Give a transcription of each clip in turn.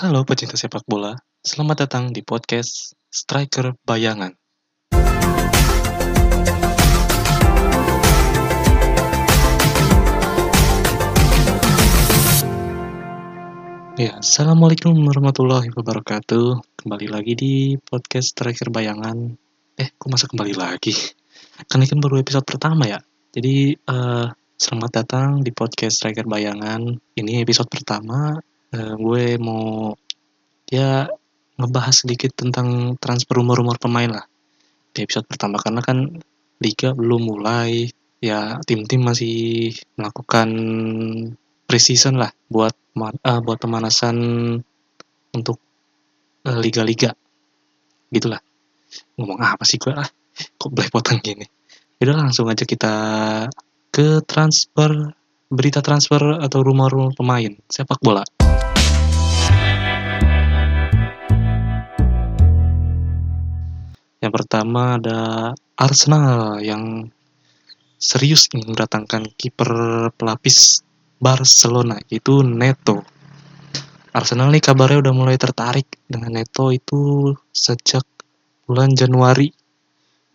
Halo pecinta sepak bola, selamat datang di podcast Striker Bayangan. Ya, Assalamualaikum warahmatullahi wabarakatuh. Kembali lagi di podcast Striker Bayangan. Eh, kok masa kembali lagi? Kan ini kan baru episode pertama ya. Jadi, eh, selamat datang di podcast Striker Bayangan. Ini episode pertama. Eh, gue mau ya ngebahas sedikit tentang transfer rumor-rumor pemain lah di episode pertama. Karena kan liga belum mulai ya tim-tim masih melakukan preseason lah buat uh, buat pemanasan untuk uh, liga-liga. Gitulah. Ngomong apa sih gue ah? Kok belepotan gini? Udah langsung aja kita ke transfer berita transfer atau rumor-rumor pemain sepak bola Yang pertama ada Arsenal yang serius ingin mendatangkan kiper pelapis Barcelona itu Neto. Arsenal nih kabarnya udah mulai tertarik dengan Neto itu sejak bulan Januari.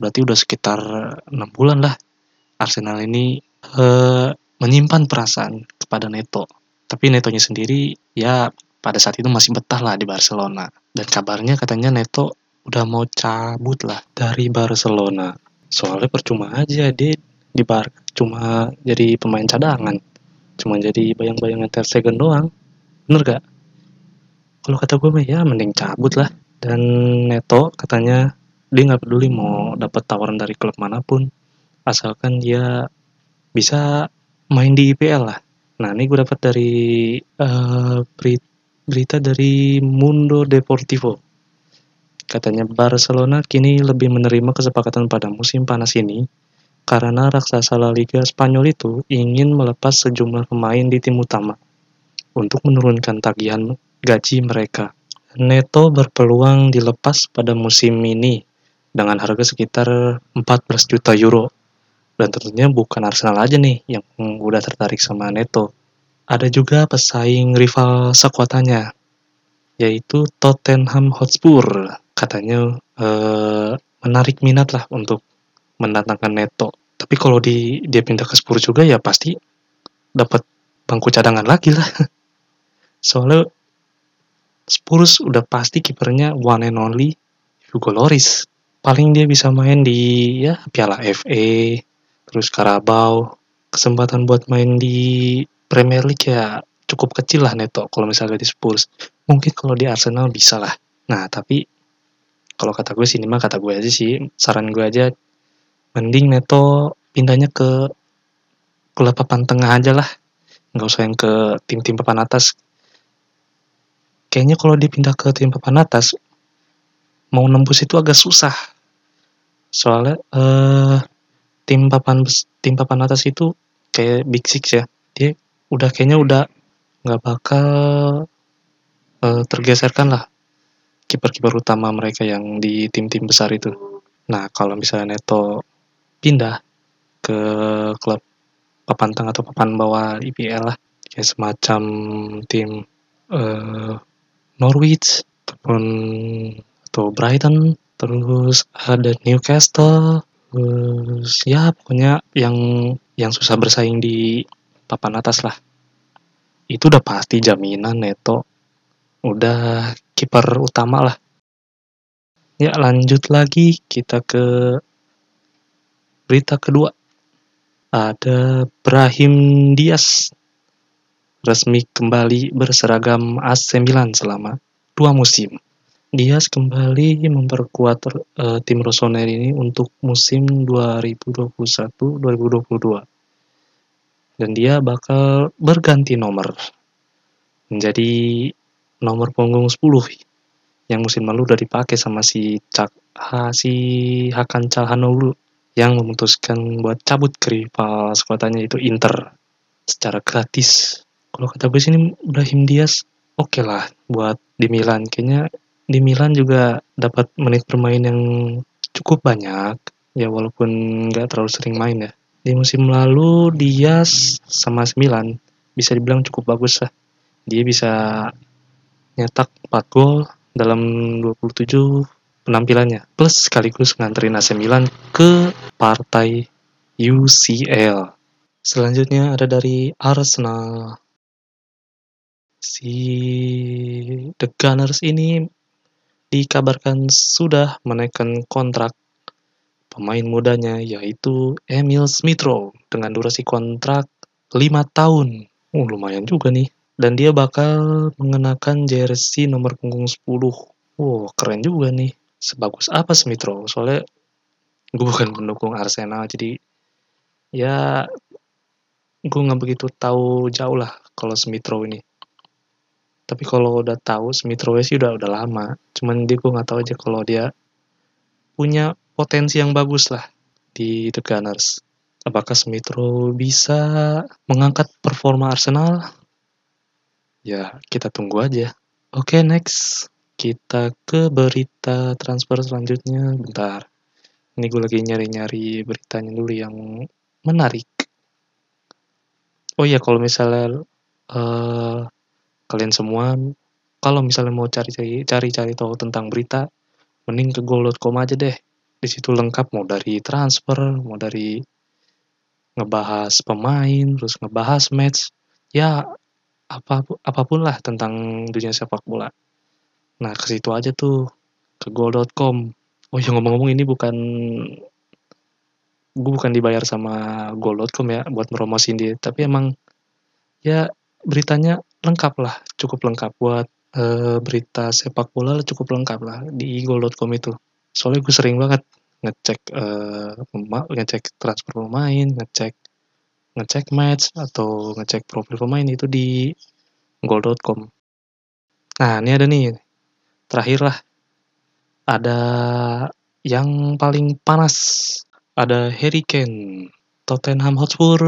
Berarti udah sekitar 6 bulan lah Arsenal ini uh, menyimpan perasaan kepada Neto. Tapi Netonya sendiri ya pada saat itu masih betah lah di Barcelona. Dan kabarnya katanya Neto udah mau cabut lah dari Barcelona. Soalnya percuma aja dia di Bar cuma jadi pemain cadangan. Cuma jadi bayang-bayangan Ter Stegen doang. Bener gak? Kalau kata gue ya mending cabut lah. Dan Neto katanya dia nggak peduli mau dapat tawaran dari klub mana pun asalkan dia bisa main di IPL lah. Nah ini gue dapat dari uh, berita dari Mundo Deportivo Katanya Barcelona kini lebih menerima kesepakatan pada musim panas ini karena raksasa La Liga Spanyol itu ingin melepas sejumlah pemain di tim utama untuk menurunkan tagihan gaji mereka. Neto berpeluang dilepas pada musim ini dengan harga sekitar 14 juta euro. Dan tentunya bukan Arsenal aja nih yang udah tertarik sama Neto. Ada juga pesaing rival sekuatannya, yaitu Tottenham Hotspur katanya uh, menarik minat lah untuk mendatangkan Neto. Tapi kalau di dia pindah ke Spurs juga ya pasti dapat bangku cadangan lagi lah. Soalnya Spurs udah pasti kipernya one and only Hugo Loris. Paling dia bisa main di ya Piala FA, terus Carabao. Kesempatan buat main di Premier League ya cukup kecil lah Neto kalau misalnya di Spurs. Mungkin kalau di Arsenal bisa lah. Nah, tapi kalau kata gue sih ini mah kata gue aja sih saran gue aja mending Neto pindahnya ke klub papan tengah aja lah nggak usah yang ke tim-tim papan atas kayaknya kalau dipindah ke tim papan atas mau nembus itu agak susah soalnya eh, tim papan tim papan atas itu kayak big six ya dia udah kayaknya udah nggak bakal eh, tergeserkan lah kiper-kiper utama mereka yang di tim-tim besar itu. Nah, kalau misalnya Neto pindah ke klub papan tengah atau papan bawah IPL lah, kayak semacam tim uh, Norwich ataupun atau Brighton, terus ada Newcastle, terus ya pokoknya yang yang susah bersaing di papan atas lah. Itu udah pasti jaminan Neto udah kiper utama lah. Ya lanjut lagi kita ke berita kedua. Ada Brahim Diaz resmi kembali berseragam AC Milan selama dua musim. Diaz kembali memperkuat uh, tim Rossoneri ini untuk musim 2021-2022. Dan dia bakal berganti nomor menjadi nomor punggung 10 yang musim lalu udah dipakai sama si Cak ha, si Hakan Calhanoglu yang memutuskan buat cabut ke rival sekuatannya itu Inter secara gratis. Kalau kata gue sini Brahim Diaz oke okay lah buat di Milan. Kayaknya di Milan juga dapat menit bermain yang cukup banyak ya walaupun nggak terlalu sering main ya. Di musim lalu Diaz sama Milan bisa dibilang cukup bagus lah. Dia bisa nyetak 4 gol dalam 27 penampilannya plus sekaligus nganterin AC Milan ke partai UCL. Selanjutnya ada dari Arsenal. Si The Gunners ini dikabarkan sudah menaikkan kontrak pemain mudanya yaitu Emil Smithrow dengan durasi kontrak 5 tahun. Oh, lumayan juga nih. Dan dia bakal mengenakan jersey nomor punggung 10. Wow, keren juga nih sebagus apa Smith Rowe soalnya gue bukan pendukung Arsenal jadi ya gue nggak begitu tahu jauh lah kalau Smith Rowe ini tapi kalau udah tahu Smith Rowe sih udah udah lama cuman dia gue nggak tahu aja kalau dia punya potensi yang bagus lah di The Gunners apakah Smith Rowe bisa mengangkat performa Arsenal ya kita tunggu aja oke okay, next kita ke berita transfer selanjutnya. Bentar. Ini gue lagi nyari-nyari beritanya dulu yang menarik. Oh iya, kalau misalnya uh, kalian semua, kalau misalnya mau cari-cari cari-cari tahu tentang berita, mending ke goal.com aja deh. Di situ lengkap mau dari transfer, mau dari ngebahas pemain, terus ngebahas match, ya apa apa pun lah tentang dunia sepak bola. Nah, ke situ aja tuh, ke goal.com. Oh ya ngomong-ngomong ini bukan gue bukan dibayar sama goal.com ya buat meromosiin dia, tapi emang ya beritanya lengkap lah, cukup lengkap. Buat uh, berita sepak bola cukup lengkap lah di goal.com itu. Soalnya gue sering banget ngecek uh, ngecek transfer pemain, ngecek ngecek match atau ngecek profil pemain itu di goal.com. Nah, ini ada nih. Terakhir lah. Ada yang paling panas. Ada Harry Kane. Tottenham Hotspur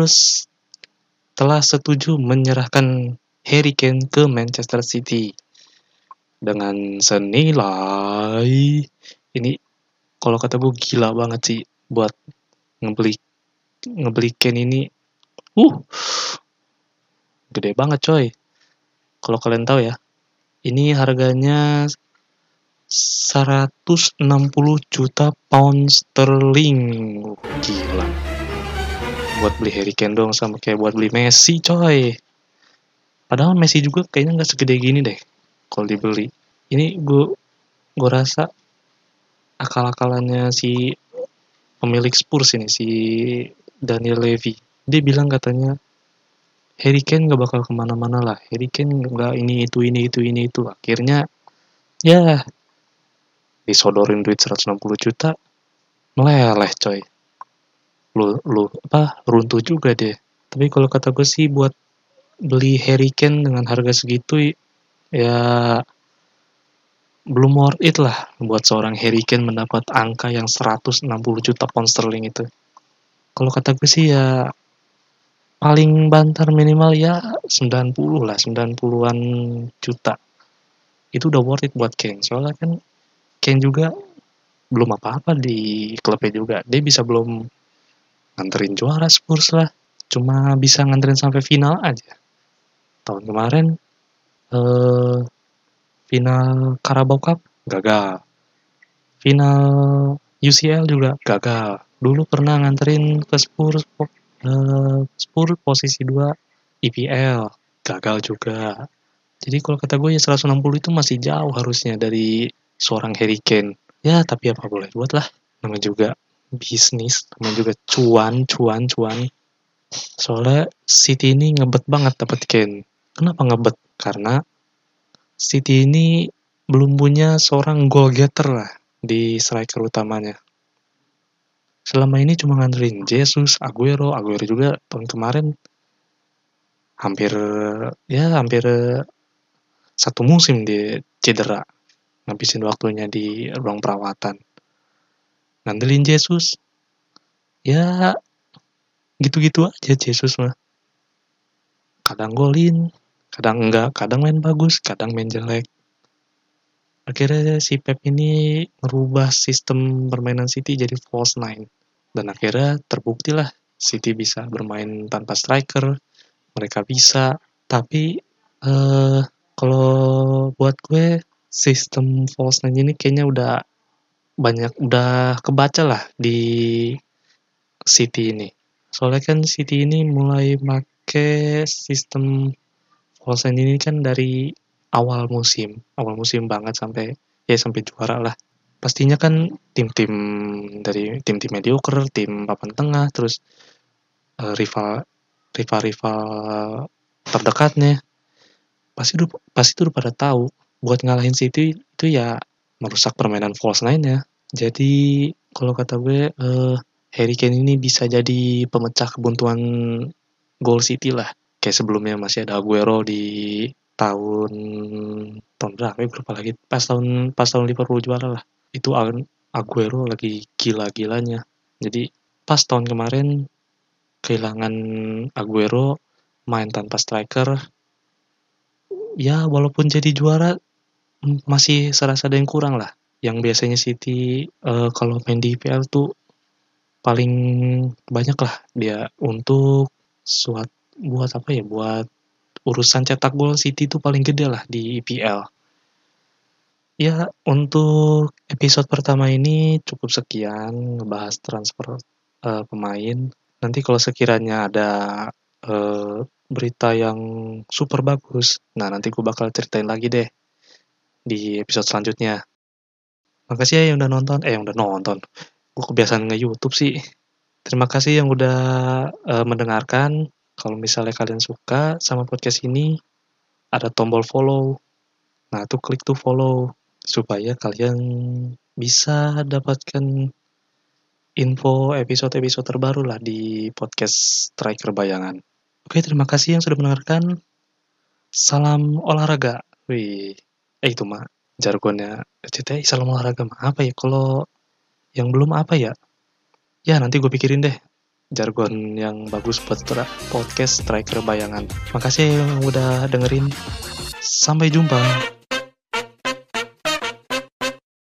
telah setuju menyerahkan Harry Kane ke Manchester City dengan senilai ini kalau kata gue gila banget sih buat ngebeli ngebeli Kane ini uh gede banget coy kalau kalian tahu ya ini harganya 160 juta pound sterling. Gila. Buat beli Harry Kane dong sama kayak buat beli Messi, coy. Padahal Messi juga kayaknya nggak segede gini deh kalau dibeli. Ini gue gue rasa akal-akalannya si pemilik Spurs ini si Daniel Levy. Dia bilang katanya Harry Kane nggak bakal ke mana-mana lah. Harry Kane nggak ini itu ini itu ini itu. Akhirnya ya disodorin duit 160 juta meleleh coy lu lu apa runtuh juga deh tapi kalau kata gue sih buat beli Harry Kane dengan harga segitu ya belum worth it lah buat seorang Harry Kane mendapat angka yang 160 juta pound sterling itu kalau kata gue sih ya paling bantar minimal ya 90 lah 90-an juta itu udah worth it buat Kane soalnya kan Kane juga belum apa-apa di klubnya juga. Dia bisa belum nganterin juara Spurs lah. Cuma bisa nganterin sampai final aja. Tahun kemarin eh, final Carabao Cup gagal. Final UCL juga gagal. Dulu pernah nganterin ke Spurs eh, Spurs posisi 2 EPL gagal juga. Jadi kalau kata gue ya 160 itu masih jauh harusnya dari seorang Harry Kane. Ya, tapi apa boleh buat lah. Namanya juga bisnis, namanya juga cuan, cuan, cuan. Soalnya City ini ngebet banget dapat Kane. Kenapa ngebet? Karena City ini belum punya seorang goal getter lah di striker utamanya. Selama ini cuma nganterin Jesus, Aguero, Aguero juga tahun kemarin hampir ya hampir satu musim di cedera ngabisin waktunya di ruang perawatan ngandelin Jesus ya gitu-gitu aja Jesus mah kadang golin kadang enggak kadang main bagus kadang main jelek. Akhirnya si Pep ini merubah sistem permainan City jadi false nine. Dan akhirnya terbukti lah City bisa bermain tanpa striker mereka bisa. Tapi eh, kalau buat gue sistem false nine ini kayaknya udah banyak udah kebaca lah di City ini. Soalnya kan City ini mulai make sistem nine ini kan dari awal musim, awal musim banget sampai ya sampai juara lah. Pastinya kan tim-tim dari tim-tim mediocre, tim papan tengah, terus uh, rival rival-rival terdekatnya pasti udah pasti udah pada tahu buat ngalahin City itu ya merusak permainan false nine ya jadi kalau kata gue uh, Harry Kane ini bisa jadi pemecah kebuntuan gol City lah kayak sebelumnya masih ada Aguero di tahun tahun berapa ya? Berapa lagi. Pas tahun pas tahun Liverpool juara lah. Itu Aguero lagi gila-gilanya. Jadi pas tahun kemarin kehilangan Aguero main tanpa striker ya walaupun jadi juara masih serasa ada yang kurang lah. Yang biasanya City uh, kalau main di IPL tuh paling banyak lah dia untuk suat buat apa ya buat urusan cetak gol City tuh paling gede lah di IPL ya untuk episode pertama ini cukup sekian ngebahas transfer uh, pemain nanti kalau sekiranya ada uh, berita yang super bagus. Nah, nanti gue bakal ceritain lagi deh di episode selanjutnya. Makasih ya yang udah nonton, eh yang udah nonton. Gue kebiasaan nge-YouTube sih. Terima kasih yang udah uh, mendengarkan. Kalau misalnya kalian suka sama podcast ini, ada tombol follow. Nah, tuh klik tuh follow supaya kalian bisa dapatkan info episode-episode terbaru lah di podcast Striker Bayangan. Oke, terima kasih yang sudah mendengarkan. Salam olahraga. Wih, eh itu mah jargonnya CTI salam olahraga mah apa ya? Kalau yang belum apa ya? Ya nanti gue pikirin deh jargon yang bagus buat podcast striker bayangan. Makasih yang udah dengerin. Sampai jumpa.